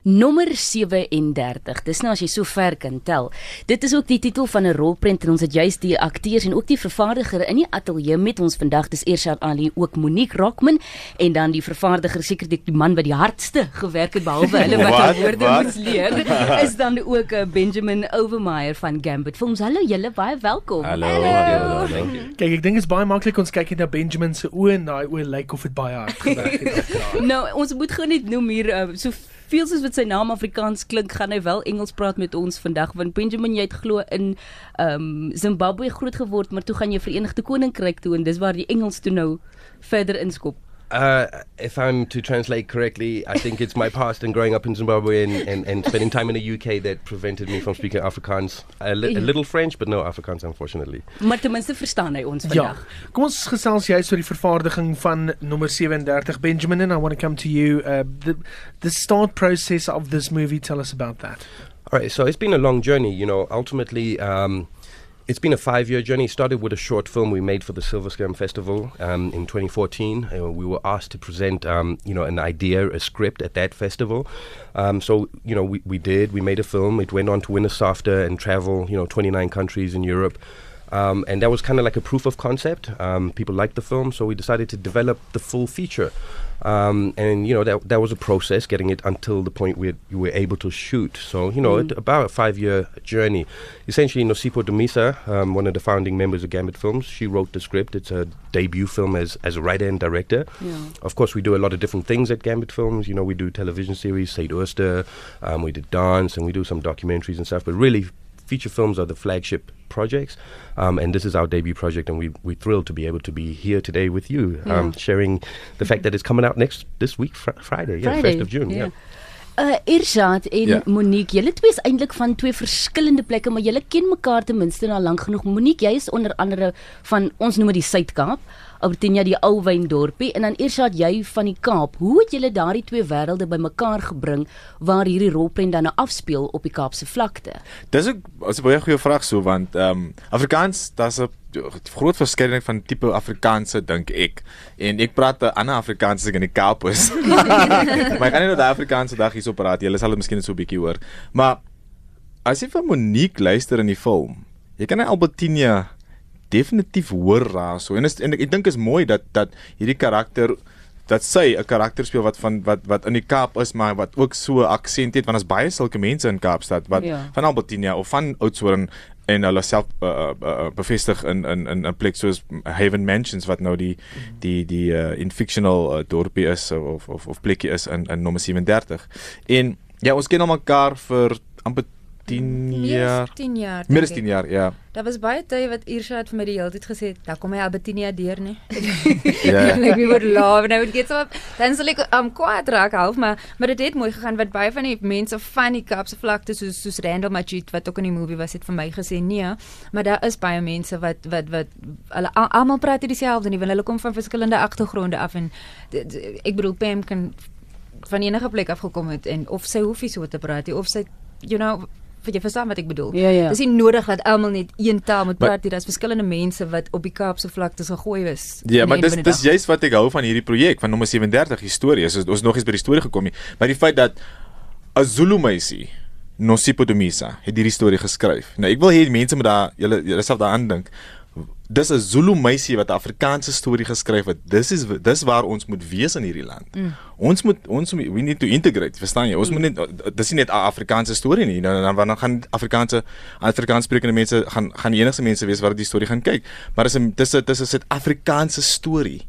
Nommer 37. Dis nou as jy so ver kan tel. Dit is ook die titel van 'n rolprent en ons het juist die akteurs en ook die vervaardiger in die ateljee met ons vandag. Dis Eershad Ali, ook Monique Rockman en dan die vervaardiger seker die man wat die hardste gewerk het behalwe hulle wat Wat? woorde moes leer. Is dan ook uh, Benjamin Overmeyer van Gambit Films. Hallo julle, baie welkom. Hallo. Hallo. Kyk, ek dink dit is baie maklik ons kyk net na Benjamin se oë en daai oë lyk of dit baie hard gewerk het. Nou, ons moet gou net noem hier uh, so veel soos wat sy naam Afrikaans klink, gaan hy wel Engels praat met ons vandag want Benjamin jy het glo in ehm um, Zimbabwe groot geword, maar toe gaan jy Verenigde Koninkryk toe en dis waar die Engels toe nou verder inskop. Uh, if I'm to translate correctly, I think it's my past and growing up in Zimbabwe and, and, and spending time in the UK that prevented me from speaking Afrikaans. A, li- a little French, but no Afrikaans, unfortunately. Maar ten minste verstaan hy ons ja. vandag. Kom ons gesels juist oor die vervaardiging van nommer 37 Benjamin and I want to come to you uh the the start process of this movie tell us about that. All right, so it's been a long journey. You know, ultimately, um, it's been a five-year journey. It started with a short film we made for the Silver Scam Festival um, in 2014. Uh, we were asked to present, um, you know, an idea, a script at that festival. Um, so, you know, we, we did. We made a film. It went on to win a SAFTA and travel, you know, 29 countries in Europe. Um, and that was kind of like a proof of concept. Um, people liked the film, so we decided to develop the full feature. Um, and you know that that was a process, getting it until the point where you were able to shoot. So you know, it, about a five-year journey. Essentially, Nosipo Dumisa, um, one of the founding members of Gambit Films, she wrote the script. It's a debut film as as a writer and director. Ja. Of course, we do a lot of different things at Gambit Films. You know, we do television series, Said Oyster, um, we did dance, and we do some documentaries and stuff. But really, feature films are the flagship projects, um, and this is our debut project, and we we're thrilled to be able to be here today with you, um, sharing the fact that it's coming out next this week, fr- Friday, yeah, Friday, first of June, yeah. Uh Irshad en Ja. Monique, julle twee is eintlik van twee verskillende plekke, maar julle ken mekaar ten minste nou lank genoeg. Monique, jy is onder andere van ons noem dit die Suid-Kaap, Albertina die ou wyndorpie en dan Irshad jy van die Kaap. Hoe het julle daardie twee wêrelde bymekaar gebring waar hierdie rolprent dan nou afspeel op die Kaapse vlakte? Dis ook is 'n baie goeie vraag so want ehm um, Afrikaans, daar's 'n groot verskeidenheid van tipe Afrikaanse dink ek. En ek praat 'n ander Afrikaans as ek in die Kaap is. maar ek gaan nie nou daai Afrikaanse dag hierso praat. Julle sal dit miskien so 'n bietjie hoor. Maar as jy vir Monique luister in die film, jy kan hy Albertina definitief hoor raas so. En, is, en ek, ek dink is mooi dat dat hierdie karakter dat sy 'n karakter speel wat van wat wat in die Kaap is maar wat ook so aksent het want daar's baie sulke mense in Kaapstad wat Ja. van Albertina of van Oudtshoorn en hulle self uh, uh, bevestig in in in 'n plek soos Haven Mansions wat nou die die die uh, in fictional uh, dorpie is of of of plekkie is in in nommer 37. En ja, ons ken almekaar vir amper 10 jaar. 10 jaar. Meer as dink 10 ek. jaar, ja. Daar was baie tye wat Irshad vir my die hele tyd gesê het, "Daar kom hy Albertinia deur nie." Ja. En ek word laaf nou dit so dan sal ek um kwaad raak half maar maar dit het mooi gegaan wat baie van die mense van die Kaapse vlakte soos soos Randall Majid wat ook in die movie was het vir my gesê nee maar daar is baie mense wat wat wat hulle al- almal praat dieselfde want hulle kom van verskillende agtergronde af en ek bedoel Pam kan van enige plek af gekom het en of sy hoef nie so te praat nie of sy you know jy verstaan wat ek bedoel. Ja, ja. Dis nie nodig dat almal net een taal moet praat nie. Daar's verskillende mense wat op die Kaapse vlakte gegooi is. Ja, maar dis dis juist wat ek hou van hierdie projek van nommer 37 historie. Is ons nog eens by die storie gekom nie. Maar die feit dat 'n Zulu meisie Nosipo Dumisa het hierdie storie geskryf. Nou ek wil hê die mense moet daar julle julle self daaraan dink. Dis 'n Zulu meisie wat 'n Afrikaanse storie geskryf het. Dis is dis waar ons moet wees in hierdie land. Mm. Ons moet ons we need to integrate, verstaan jy? Ons mm. moet net dis nie net 'n Afrikaanse storie nie. Nou dan dan gaan Afrikaanse Afrikaans sprekende mense gaan gaan die enigste mense wees wat die storie gaan kyk. Maar dis 'n dis 'n dis 'n Suid-Afrikaanse storie.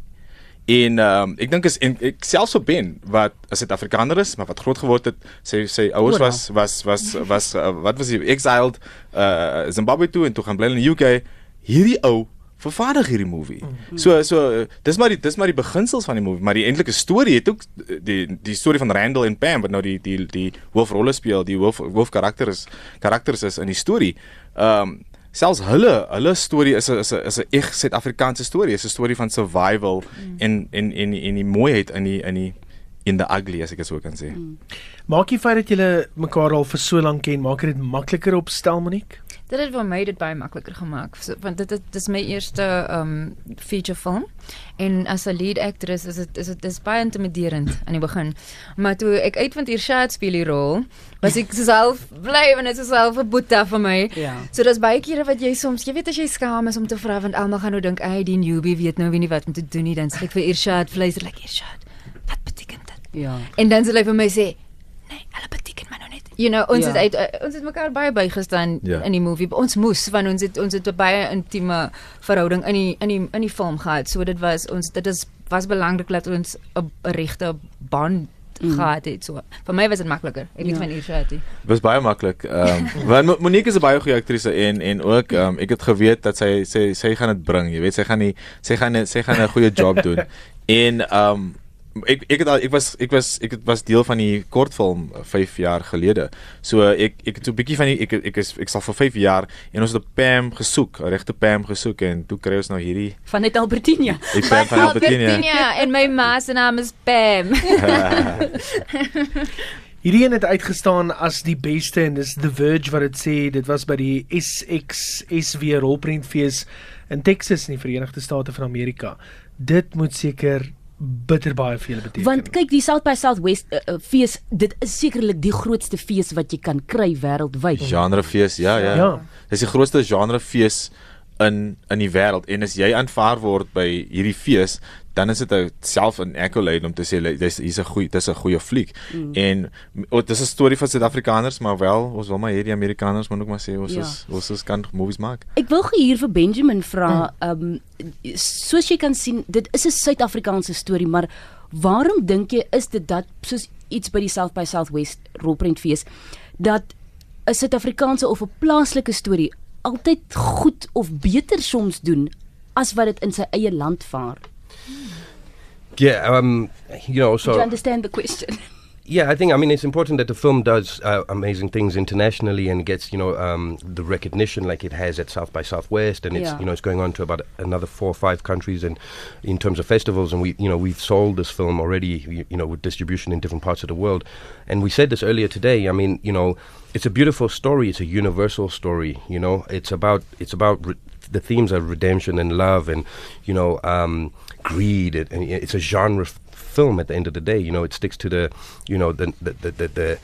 En ehm um, ek dink is en ek selfs op Ben wat 'n Suid-Afrikaner is, maar wat groot geword het, sy sy ouers Oral. was was was was uh, wat was hy exiled uh Zimbabwe toe en toe gaan bly in die UK. Hierdie ou vervaardig hierdie movie. So so uh, dis maar die dis maar die beginsels van die movie, maar die eintlike storie het ook die die storie van Randall en Pam wat nou die die die hoofrolle speel, die hoof hoofkarakter is karakters is in die storie. Ehm um, selfs hulle hulle storie is 'n is 'n is 'n eg Suid-Afrikaanse storie, is 'n storie van survival mm. en en en en die mooiheid in die in die in the ugly as ek dit so kan sê. Mm. Maak die feit dat julle mekaar al vir so lank ken, maak dit makliker op stel Monique? Dit het vir my dit baie makliker gemaak so, want dit dit dis my eerste um feature film en as 'n lead actress is dit is dit is baie intimiderend aan die begin maar toe ek uitvind Irshad speel die rol was ek self bly en dit is self 'n boeta vir my Ja. so dis baie kere wat jy soms jy weet as jy skaam is om te vra want almal gaan nou dink ay die newbie weet nou wie nie wat om te doen nie dan sê ek vir Irshad fluister like Irshad wat beteken dit Ja. En dan sal hy vir my sê, "Nee, hulle beteken maar nou net." You know, ons Ja. ja. het uit uh, ons het mekaar baie bygestaan Ja. ja. in die movie. Ons moes want ons het ons het 'n baie intieme verhouding in die in die in die film gehad. So dit was ons dit is was belangrik dat ons 'n regte band mm. gehad het. So vir my was dit makliker. Ek weet Ja. van Irshati. was baie maklik. Ehm um, want Mo- Monique is 'n baie goeie aktrise en en ook ehm um, ek het geweet dat sy sy sy gaan dit bring, jy weet sy gaan nie sy gaan nie- sy gaan 'n goeie job doen. En ehm um, ek ek het al ek was ek was ek het- was deel van die kortfilm 5 jaar gelede. So ek ek het so 'n bietjie van die ek ek is ek sal vir 5 jaar en ons het 'n Pam gesoek, 'n regte Pam gesoek en toe kry ons nou hierdie Vanuit Albertina. ek Pam van Albertina. Albertina en my ma se naam is Pam. Hierdie een het uitgestaan as die beste en dis The Verge wat dit sê dit was by die SXSW rolprentfees in Texas in die Verenigde State van Amerika. Dit moet seker bitter baie vir julle beteken. Want kyk, die South by Southwest uh, uh, fees, dit is sekerlik die grootste fees wat jy kan kry wêreldwyd. Genrefees, ja, ja. Ja. Dis die grootste genrefees in in die wêreld en as jy aanvaar word by hierdie fees, dan is dit self 'n accolade om te sê dis hier's 'n goeie dis 'n goeie fliek. Mm. En oh, dis 'n storie van Suid-Afrikaners, maar wel, ons wil maar hierdie Amerikaners moet ook maar sê ons Ja. ja. is ons is kan movies maak. Ek wil hier vir Benjamin vra, ehm um, soos jy kan sien, dit is 'n Suid-Afrikaanse storie, maar waarom dink jy is dit dat soos iets by die South by Southwest rolprentfees dat 'n Suid-Afrikaanse of 'n plaaslike storie altyd goed of beter soms doen as wat dit in sy eie land vaar? Yeah, um, you know, so Do you understand the question? yeah, I think I mean it's important that the film does uh, amazing things internationally and gets you know um, the recognition like it has at South by Southwest, and it's Yeah. you know it's going on to about another four or five countries, and in terms of festivals, and we you know we've sold this film already, you, you know, with distribution in different parts of the world, and we said this earlier today. I mean, you know, it's a beautiful story. It's a universal story. You know, it's about it's about re- the themes are redemption and love, and you know, um, greed, and, and it's a genre f- film at the end of the day. You know, it sticks to the, you know, the the the, the, the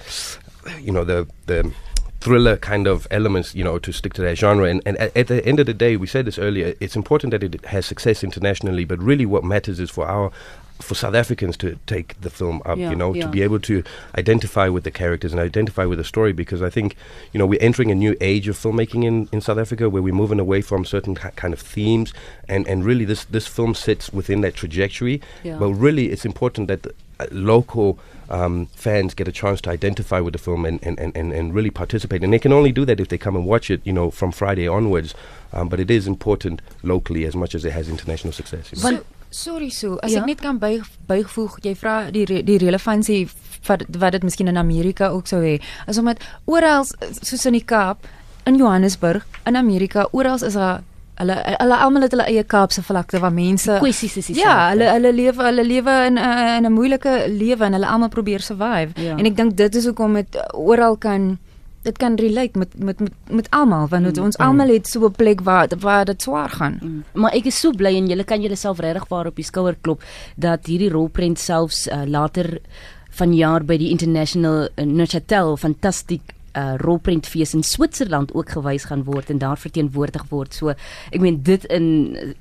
you know the the thriller kind of elements, you know, to stick to that genre. And, and at, at the end of the day, we said this earlier, it's important that it has success internationally, but really what matters is for our for South Africans to take the film up, Yeah, you know, yeah. to be able to identify with the characters and identify with the story because I think, you know, we're entering a new age of filmmaking in, in South Africa where we're moving away from certain ki- kind of themes and, and really this, this film sits within that trajectory. Yeah. But really it's important that the, local um, fans get a chance to identify with the film and, and, and, and, and really participate. And they can only do that if they come and watch it, you know, from Friday onwards. Um, but it is important locally as much as it has international success. You know. So, sorry so, as Ja. ja? ek net kan by byvoeg, jy vra die re, die relevantie wat wat dit miskien in Amerika ook sou hê. As omdat oral soos in die Kaap, in Johannesburg, in Amerika, oral is daar hulle hulle almal het hulle eie Kaapse vlakte waar mense Kwessies is dieselfde. Ja, hulle hulle lewe hulle lewe in 'n in 'n moeilike lewe en hulle almal probeer survive. Ja. En ek dink dit is hoekom dit oral kan dit kan relate met met met, met almal want mm. ons almal het so 'n plek waar waar dit swaar gaan. Mm. Maar ek is so bly en julle kan julleself regtig waar op die skouer klop dat hierdie rolprent selfs uh, later vanjaar by die International uh, Neuchâtel fantastiek uh, rolprentfees in Switserland ook gewys gaan word en daar verteenwoordig word. So ek meen dit in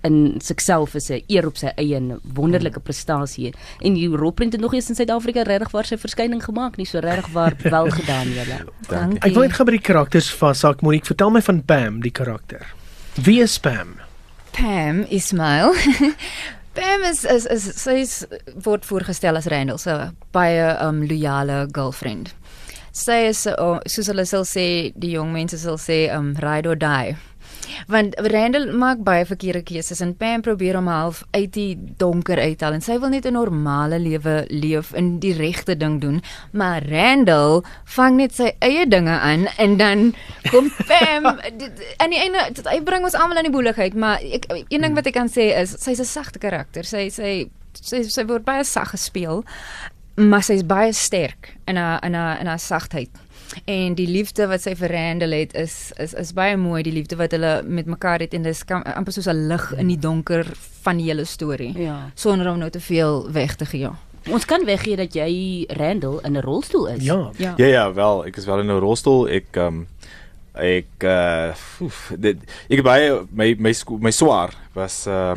in sigself is 'n eer op sy eie en wonderlike prestasie. En die rolprent het nog eens in Suid-Afrika regtig waar sy verskyning gemaak nie, so regtig waar wel gedaan julle. Dankie. Ek wil net gou by die karakters vashak. Monique, vertel my van Pam, die karakter. Wie is Pam? Pam Ismail. Pam is is is sy is, word voorgestel as Randall se baie um loyale girlfriend. Sy is uh, soos hulle sal sê, die jong mense sal sê um ride or die. Want Randall maak baie verkeerde keuses en Pam probeer hom half uit die donker uithaal en sy wil net 'n normale lewe leef en die regte ding doen, maar Randall vang net sy eie dinge aan en dan kom Pam aan die einde dit- hy bring ons almal in die boeligheid, maar ek een ding wat ek kan sê is sy's 'n sagte karakter. Sy sy sy sy word baie sag gespeel. Maar sy's baie sterk in haar in haar in haar sagtheid. En die liefde wat sy vir Randall het is is is baie mooi die liefde wat hulle met mekaar het en dis amper soos 'n lig in die donker van die hele storie Ja. sonder om nou te veel weg te gee. Ja. Ons kan weggee dat jy Randall in 'n rolstoel is. Ja. Ja. Ja ja, wel, ek is wel in 'n rolstoel. Ek ehm um, ek uh oef, dit ek baie my my my swaar was uh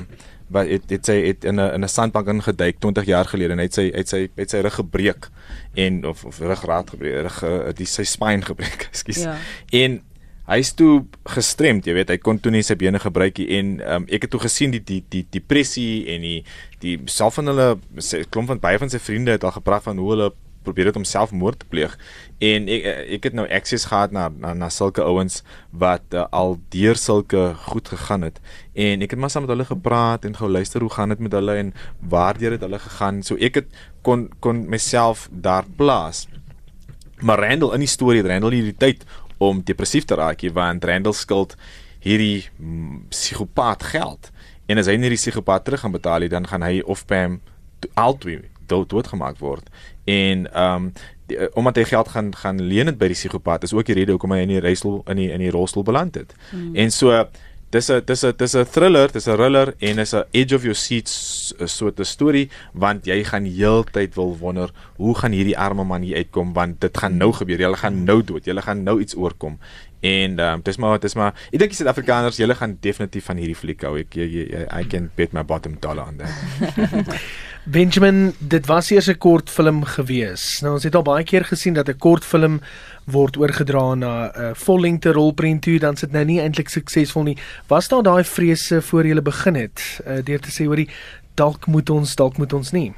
wat het het sy het in 'n in 'n sandbank ingeduik 20 jaar gelede en hy het sy het sy het sy rug gebreek en of of ruggraat gebreek, rug uh, die sy spine gebreek, ekskuus. Ja. En hy's toe gestremd, jy weet, hy kon toe nie sy bene gebruik nie en um, ek het toe gesien die die die depressie en die die self van hulle klomp van baie van sy vriende het al gepraat van hoe hulle probeer het om selfmoord te pleeg. En ek ek het nou access gehad na na, na sulke ouens wat uh, al deur sulke goed gegaan het. En ek het maar saam met hulle gepraat en gou luister hoe gaan dit met hulle en waardeur het hulle gegaan. So ek het kon kon myself daar plaas. Maar Randall in die storie, het Randall hierdie tyd om depressief te raak, nie, want Randall skuld hierdie mm, psigopaat geld. En as hy nie die psigopaat terug gaan betaal nie, dan gaan hy of Pam albei dood doodgemaak word. En ehm um, die, uh, omdat hy geld gaan gaan leen het by die psigopaat, is ook die rede hoekom hy in die rolstoel in die in die rolstoel beland het. Hmm. En so dis 'n dis 'n dis 'n thriller, dis 'n thriller en is 'n edge of your seat s- soort 'n storie want jy gaan heeltyd wil wonder hoe gaan hierdie arme man hier uitkom want dit gaan nou gebeur. Hulle gaan nou dood. Hulle gaan nou iets oorkom. En um, dis maar dis maar ek dink die Suid-Afrikaners, julle gaan definitief van hierdie fliek hou. Ek I can bet my bottom dollar on that. Benjamin, dit was eers 'n kortfilm gewees. Nou ons het al baie keer gesien dat 'n kortfilm word oorgedra na 'n uh, vollengte rolprent toe, dan sit nou nie eintlik suksesvol nie. Was daar daai vrese voor jy begin het, uh, deur te sê hoorie dalk moet ons, dalk moet ons nie.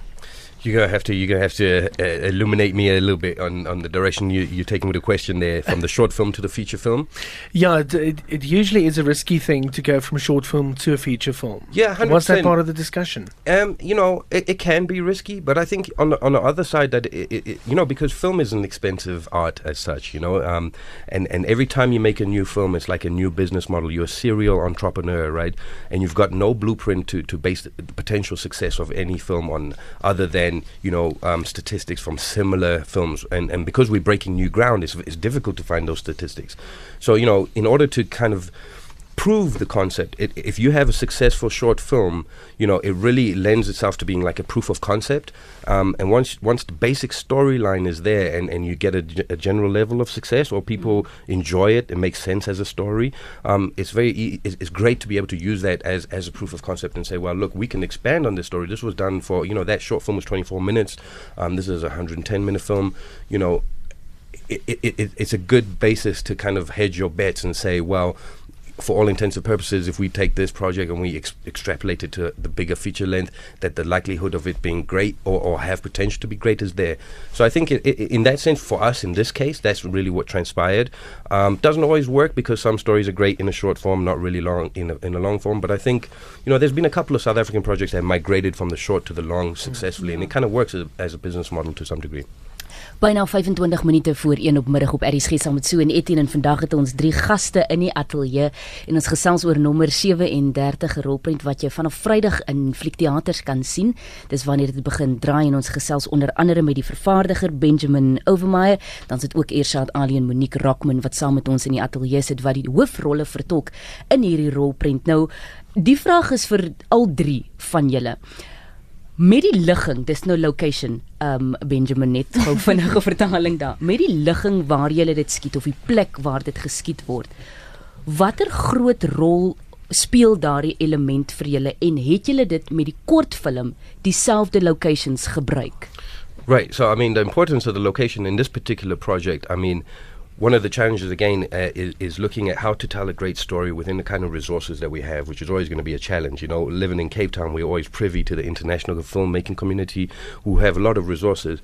You're gonna have to you're gonna have to uh, illuminate me a little bit on, on the direction you, you're taking with the question there from the short film to the feature film. Yeah, it, it, it usually is a risky thing to go from a short film to a feature film. Yeah, hundred Was that part of the discussion? Um, you know, it, it can be risky, but I think on the, on the other side that you know because film is an expensive art as such, you know, um, and and every time you make a new film, it's like a new business model. You're a serial entrepreneur, right? And you've got no blueprint to to base the potential success of any film on, other than you know um, statistics from similar films. And and because we're breaking new ground, it's it's difficult to find those statistics. So you know, in order to kind of prove the concept. It, if you have a successful short film, you know it really lends itself to being like a proof of concept. Um, and once once the basic storyline is there, and, and you get a, a general level of success, or people enjoy it, it makes sense as a story. Um, it's very e- it's, it's great to be able to use that as as a proof of concept and say, well, look, we can expand on this story. This was done for you know that short film was 24 minutes. Um, this is a 110 minute film. You know, it, it, it, it's a good basis to kind of hedge your bets and say, well, for all intents and purposes, if we take this project and we ex- extrapolate it to the bigger feature length, that the likelihood of it being great or, or have potential to be great is there. So I think it, it, in that sense, for us in this case, that's really what transpired. Um, doesn't always work because some stories are great in a short form, not really long in a, in a long form. But I think you know there's been a couple of South African projects that migrated from the short to the long successfully, and it kind of works as, as a business model to some degree. Byna 25 minute voor 1 op middag op RSG saam met Sue en Etienne en vandag het ons drie gaste in die ateljee en ons gesels oor nommer 37 rolprent wat jy vanaf Vrydag in fliekteaters kan sien. Dis wanneer dit begin draai en ons gesels onder andere met die vervaardiger Benjamin Overmeyer, dan sit ook Eersaad Ali en Monique Rockman wat saam met ons in die ateljee sit wat die hoofrolle vertolk in hierdie rolprent. Nou, die vraag is vir al drie van julle. Met die ligging, dis nou location. Um Benjamin net gou vinnige vertaling daar. Met die ligging waar jy dit skiet of die plek waar dit geskiet word. Watter groot rol speel daardie element vir julle en het julle dit met die kortfilm dieselfde locations gebruik? Right. So, I mean, the importance of the location in this particular project, I mean, one of the challenges, again, uh, is, is looking at how to tell a great story within the kind of resources that we have, which is always going to be a challenge. You know, living in Cape Town, we're always privy to the international filmmaking community who have a lot of resources.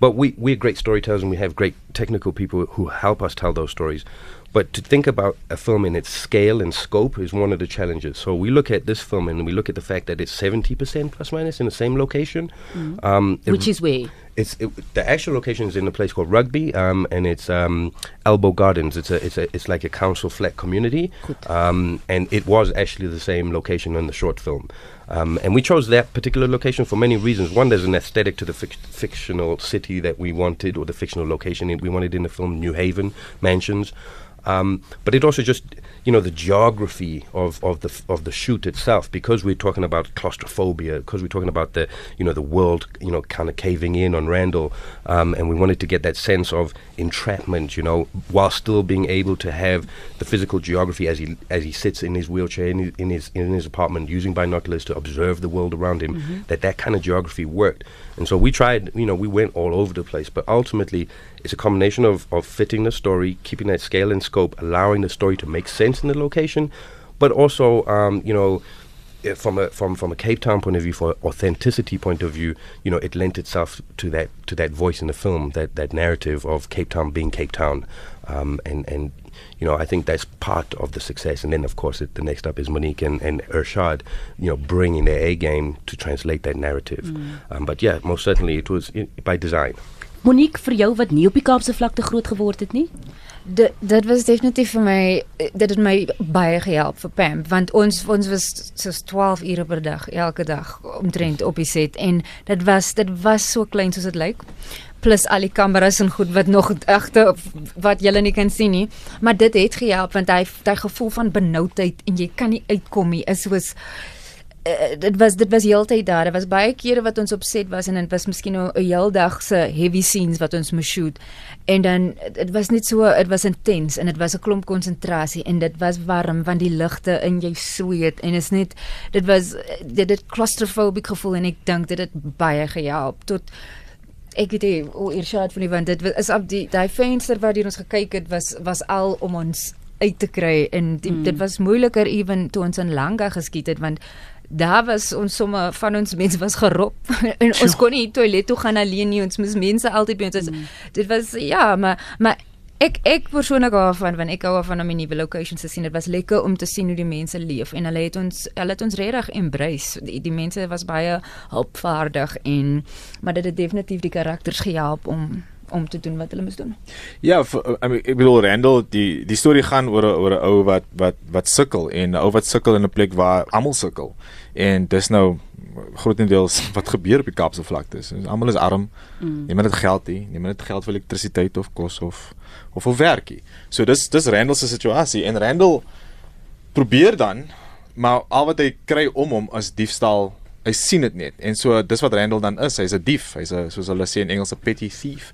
But we, we're great storytellers and we have great technical people who help us tell those stories. But to think about a film in its scale and scope is one of the challenges. So we look at this film and we look at the fact that it's 70% plus minus in the same location. Um, Which is where? It's it, the actual location is in a place called Rugby, um, and it's um, Elbow Gardens. It's a it's a it's like a council flat community, um, and it was actually the same location in the short film. Um, and we chose that particular location for many reasons. One, there's an aesthetic to the fic- fictional city that we wanted, or the fictional location we wanted in the film, New Haven mansions. Um, but it also just you know the geography of, of the of the shoot itself because we're talking about claustrophobia because we're talking about the you know the world you know kind of caving in on Randall um, and we wanted to get that sense of entrapment you know while still being able to have the physical geography as he as he sits in his wheelchair in his in his, in his apartment using binoculars to observe the world around him that that kind of geography worked. And so we tried you know we went all over the place but ultimately it's a combination of, of fitting the story, keeping that scale and scope, allowing the story to make sense in the location, but also, um, you know, eh, from a from from a Cape Town point of view, for authenticity point of view, you know, it lent itself to that to that voice in the film, that that narrative of Cape Town being Cape Town, um, and and you know, I think that's part of the success. And then, of course, it, the next up is Monique and, and Urshad, you know, bringing their A game to translate that narrative. Um, but yeah, most certainly it was i by design. Monique vir jou wat nie op die Kaapse vlakte groot geword het nie. Dit dit was definitief vir my dit het my baie gehelp vir Pam want ons ons was soos 12 ure per dag elke dag omtrent op die set. En dit was dit was so klein soos dit lyk. Plus al die kameras en goed wat nog agter wat jy nie kan sien nie. Maar dit het gehelp want hy hy gevoel van benoudheid en jy kan nie uitkom nie. Is soos uh, dit was dit was heeltyd daar. Daar was baie kere wat ons op set was en dit was miskien nou 'n heel dag se heavy scenes wat ons moes shoot. En dan dit was net so, dit was intens en dit was 'n klomp konsentrasie en dit was warm want die ligte in jou sweet en is net dit was dit het claustrophobic gevoel en ek dink dit het baie gehelp tot ek weet nie hoe Irshad van die want dit is op die daai venster waar ons gekyk het was was al om ons uit te kry en die, mm. dit was moeiliker ewen toe ons in Langa geskiet het want daar was ons somme van ons mense was gerop. En ons kon nie toilet toe gaan alleen nie. Ons moes mense altyd by ons was, mm. dit was ja maar maar ek ek persoonlik hou van want ek hou van om in nuwe locations te sien. Dit was lekker om te sien hoe die mense leef. En hulle het ons hulle het ons regtig embrace. Die, die mense was baie hulpvaardig en maar dit het definitief die karakters gehelp om om te doen wat hulle moes doen. Ja, vir, I mean, ek bedoel Randall, die die storie gaan oor 'n oor 'n ou wat wat wat sukkel en 'n ou wat sukkel in 'n plek waar almal sukkel. En dis nou grootendeels wat gebeur op die Kaapse vlakte. Almal is arm. Mm. Niemand het geld nie. Niemand het geld vir elektrisiteit of kos of of of werkie. So dis dis Randall se situasie en Randall probeer dan maar al wat hy kry om hom is diefstal. Hy sien dit net. En so dis wat Randall dan is. Hy's 'n dief. Hy's 'n soos hulle sê in Engels 'n petty thief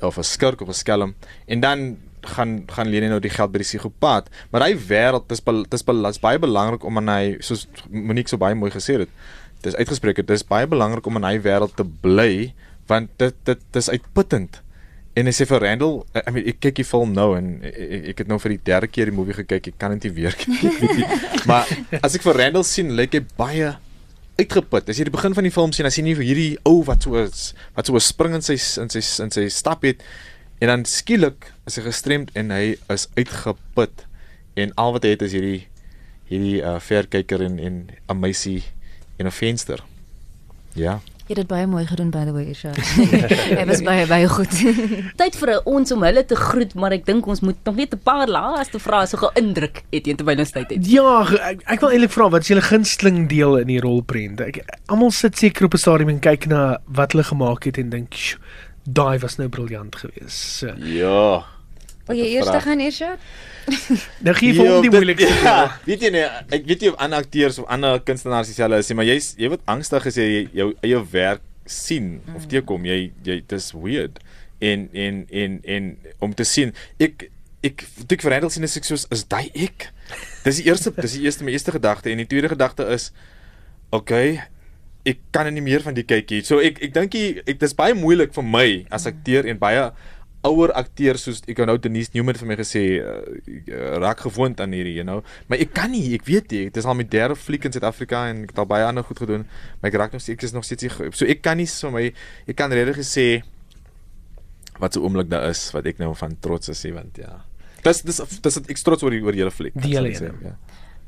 of 'n skurk of 'n skelm. En dan gaan gaan leen hy nou die geld by die psigopaat. Maar hy wêreld dis dis, bel, dis baie belangrik om aan hy soos Monique so baie mooi gesê het. Dis uitgespreek het dis baie belangrik om in hy wêreld te bly want dit dit dis uitputtend. En hy sê vir Randall, I mean ek kyk die film nou en ek, ek het nou vir die derde keer die movie gekyk. Ek kan dit nie weer kyk, nie. Maar as ek vir Randall sien, lyk hy baie uitgeput. As jy die begin van die film sien, as jy nie vir hierdie ou wat so wat so 'n spring in sy in sy in sy stap het en dan skielik is hy gestremd en hy is uitgeput en al wat hy het is hierdie hierdie uh, verkyker en en 'n meisie en 'n venster. Ja. Jy het dit baie mooi gedoen by the way, Isha. Dit was baie baie goed. Tyd vir ons om hulle te groet, maar ek dink ons moet nog net 'n paar laaste vrae so geïndruk het teen terwyl ons tyd het. Ja, ek, ek wil eintlik vra wat is julle gunsteling deel in die rolprent? Ek almal sit seker op 'n stadium en kyk na wat hulle gemaak het en dink, "Sjoe, daai was nou briljant geweest." So, Ja. Wil jy eers gaan, Isha? nou gee vir hom die moeilikste. Ja, weet jy nee, ek weet nie of ander akteurs of ander kunstenaars dieselfde is maar jy's jy word angstig as jy jou eie werk sien of teekom. Jy jy dis weird. En en en en om te sien ek ek toe ek verhandel sien is ek soos is daai ek. Dis die eerste dis die eerste my eerste gedagte en die tweede gedagte is okay, ek kan nie meer van die kykie. So ek ek dink ek dis baie moeilik vir my as akteur en baie ouer akteurs soos ek nou Denise Newman vir my gesê uh, raak gewoond aan hierdie you know maar ek kan nie ek weet nie dit is al my derde fliek in Suid-Afrika en ek het al baie ander goed gedoen maar ek raak nog steeds ek is nog steeds nie, so ek kan nie so my ek kan regtig gesê wat so oomblik daar is wat ek nou van trots is want ja Dis dis dis ek trots oor die oor julle fliek. Die hele sê, ja.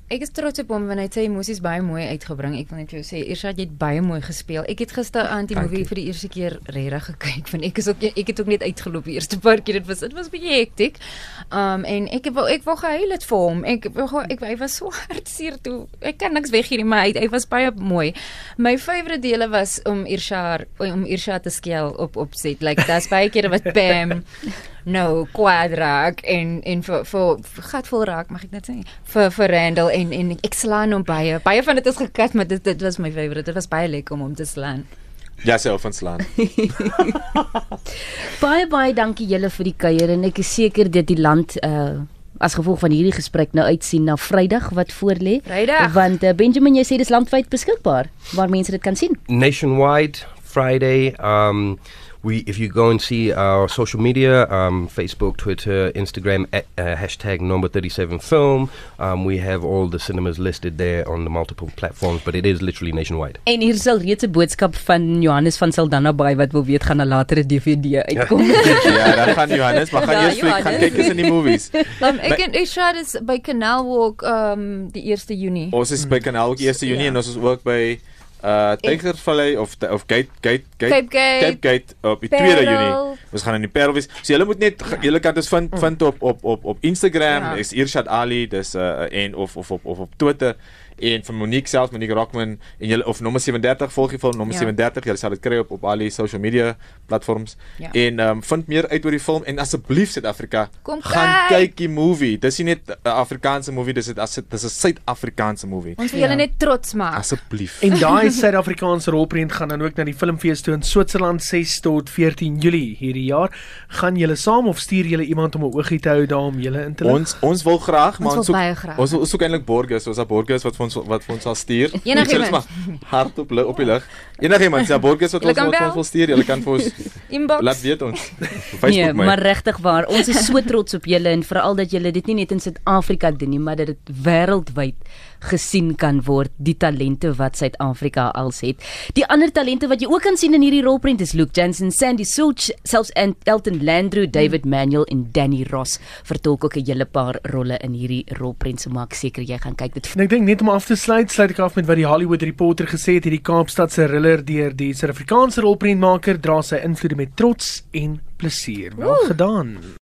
Ek is trots op hom want hy het sy emosies baie mooi uitgebring. Ek wil net vir jou sê, Irshad, jy het baie mooi gespeel. Ek het gister aan die movie vir die eerste keer regtig gekyk. Want ek is ook ek het ook net uitgeloop die eerste paar keer. Dit was dit was baie hektiek. Um en ek wou ek wou gehuil het vir hom. Ek wou ek hy was so hartseer toe. Ek kan niks weggee nie, maar hy, hy was baie mooi. My favourite dele was om Irshad om Irshad te skel op op set. Like daar's baie kere wat Pam nou kwaad raak en en vir vir vir gatvol raak mag ek net sê vir vir Randall en en ek slaan hom baie baie van dit is gekat maar dit dit was my favourite dit was baie lekker om hom te slaan Ja, self van slaan. Baie baie dankie julle vir die kuier en ek is seker dat die land uh as gevolg van hierdie gesprek nou uitsien na Vrydag wat voorlê. Want uh, Benjamin jy sê dis landwyd beskikbaar waar mense dit kan sien. nationwide Friday. Um, we if you go and see our social media, um, Facebook, Twitter, Instagram, at, uh, hashtag number thirty seven film. Um, we have all the cinemas listed there on the multiple platforms, but it is literally nationwide. En hier sal reeds 'n boodskap van Johannes van Saldanha by wat wil weet gaan 'n latere DVD uitkom. ja, dan gaan Johannes, maar gaan Ja, eers fliek gaan Johannes. kyk eens in die movies. um, ek en Irshad is by Canal Walk um die 1 Junie Ons is by Kanaal ook 1 Junie Ja. en ons is ook by uh Tigervallei of of Gate Gate Gate Cape Gate, Cape Gate op die Parel. 2 Junie. Ons gaan in die Parel wees. So julle moet net julle kan dit vind vind op op op op Instagram, Ja. is Irshad Ali, dis uh en of of op of op Twitter en van Monique self Monique Rockman en julle of nommer 37 volg jy vir nommer Ja. 37 julle sal dit kry op op al die social media platforms Ja. en um, vind meer uit oor die film en asseblief Suid-Afrika Kom gaan kyk. kyk die movie dis nie net 'n Afrikaanse movie dis dit as dit dis 'n Suid-Afrikaanse movie ons wil julle Ja. net trots maak asseblief En daai Suid-Afrikaanse rolprent gaan dan ook na die filmfees toe in Switserland 6 tot 14 Julie hierdie jaar. Gaan julle saam of stuur julle iemand om 'n oogie te hou daar om julle in te lig? Ons ons wil graag, maar wil ons soek graag. ons ons soek eintlik borgers, ons het borgers wat vir ons wat vir ons sal stuur. Enigiemand. Ons maar hard op li- op die lig. Enigiemand, ja borgers wat ons kan wat ons wil stuur, julle kan vir ons inbox laat weet ons. Op Nee, Facebook my. maar regtig waar. Ons is so trots op julle en veral dat julle dit nie net in Suid-Afrika doen nie, maar dat dit wêreldwyd gesien kan word die talente wat Suid-Afrika als het. Die ander talente wat jy ook kan sien in hierdie rolprent is Luke Jansen, Sandy Sulch, selfs Elton Landru, David Manuel en Danny Ross vertolk ook 'n hele paar rolle in hierdie rolprent. So maak seker jy gaan kyk dit En ek dink net om af te sluit, sluit ek af met wat die Hollywood Reporter gesê het, hierdie Kaapstadse thriller deur die Suid-Afrikaanse rolprentmaker dra sy invloede met trots en plesier. Wel gedaan.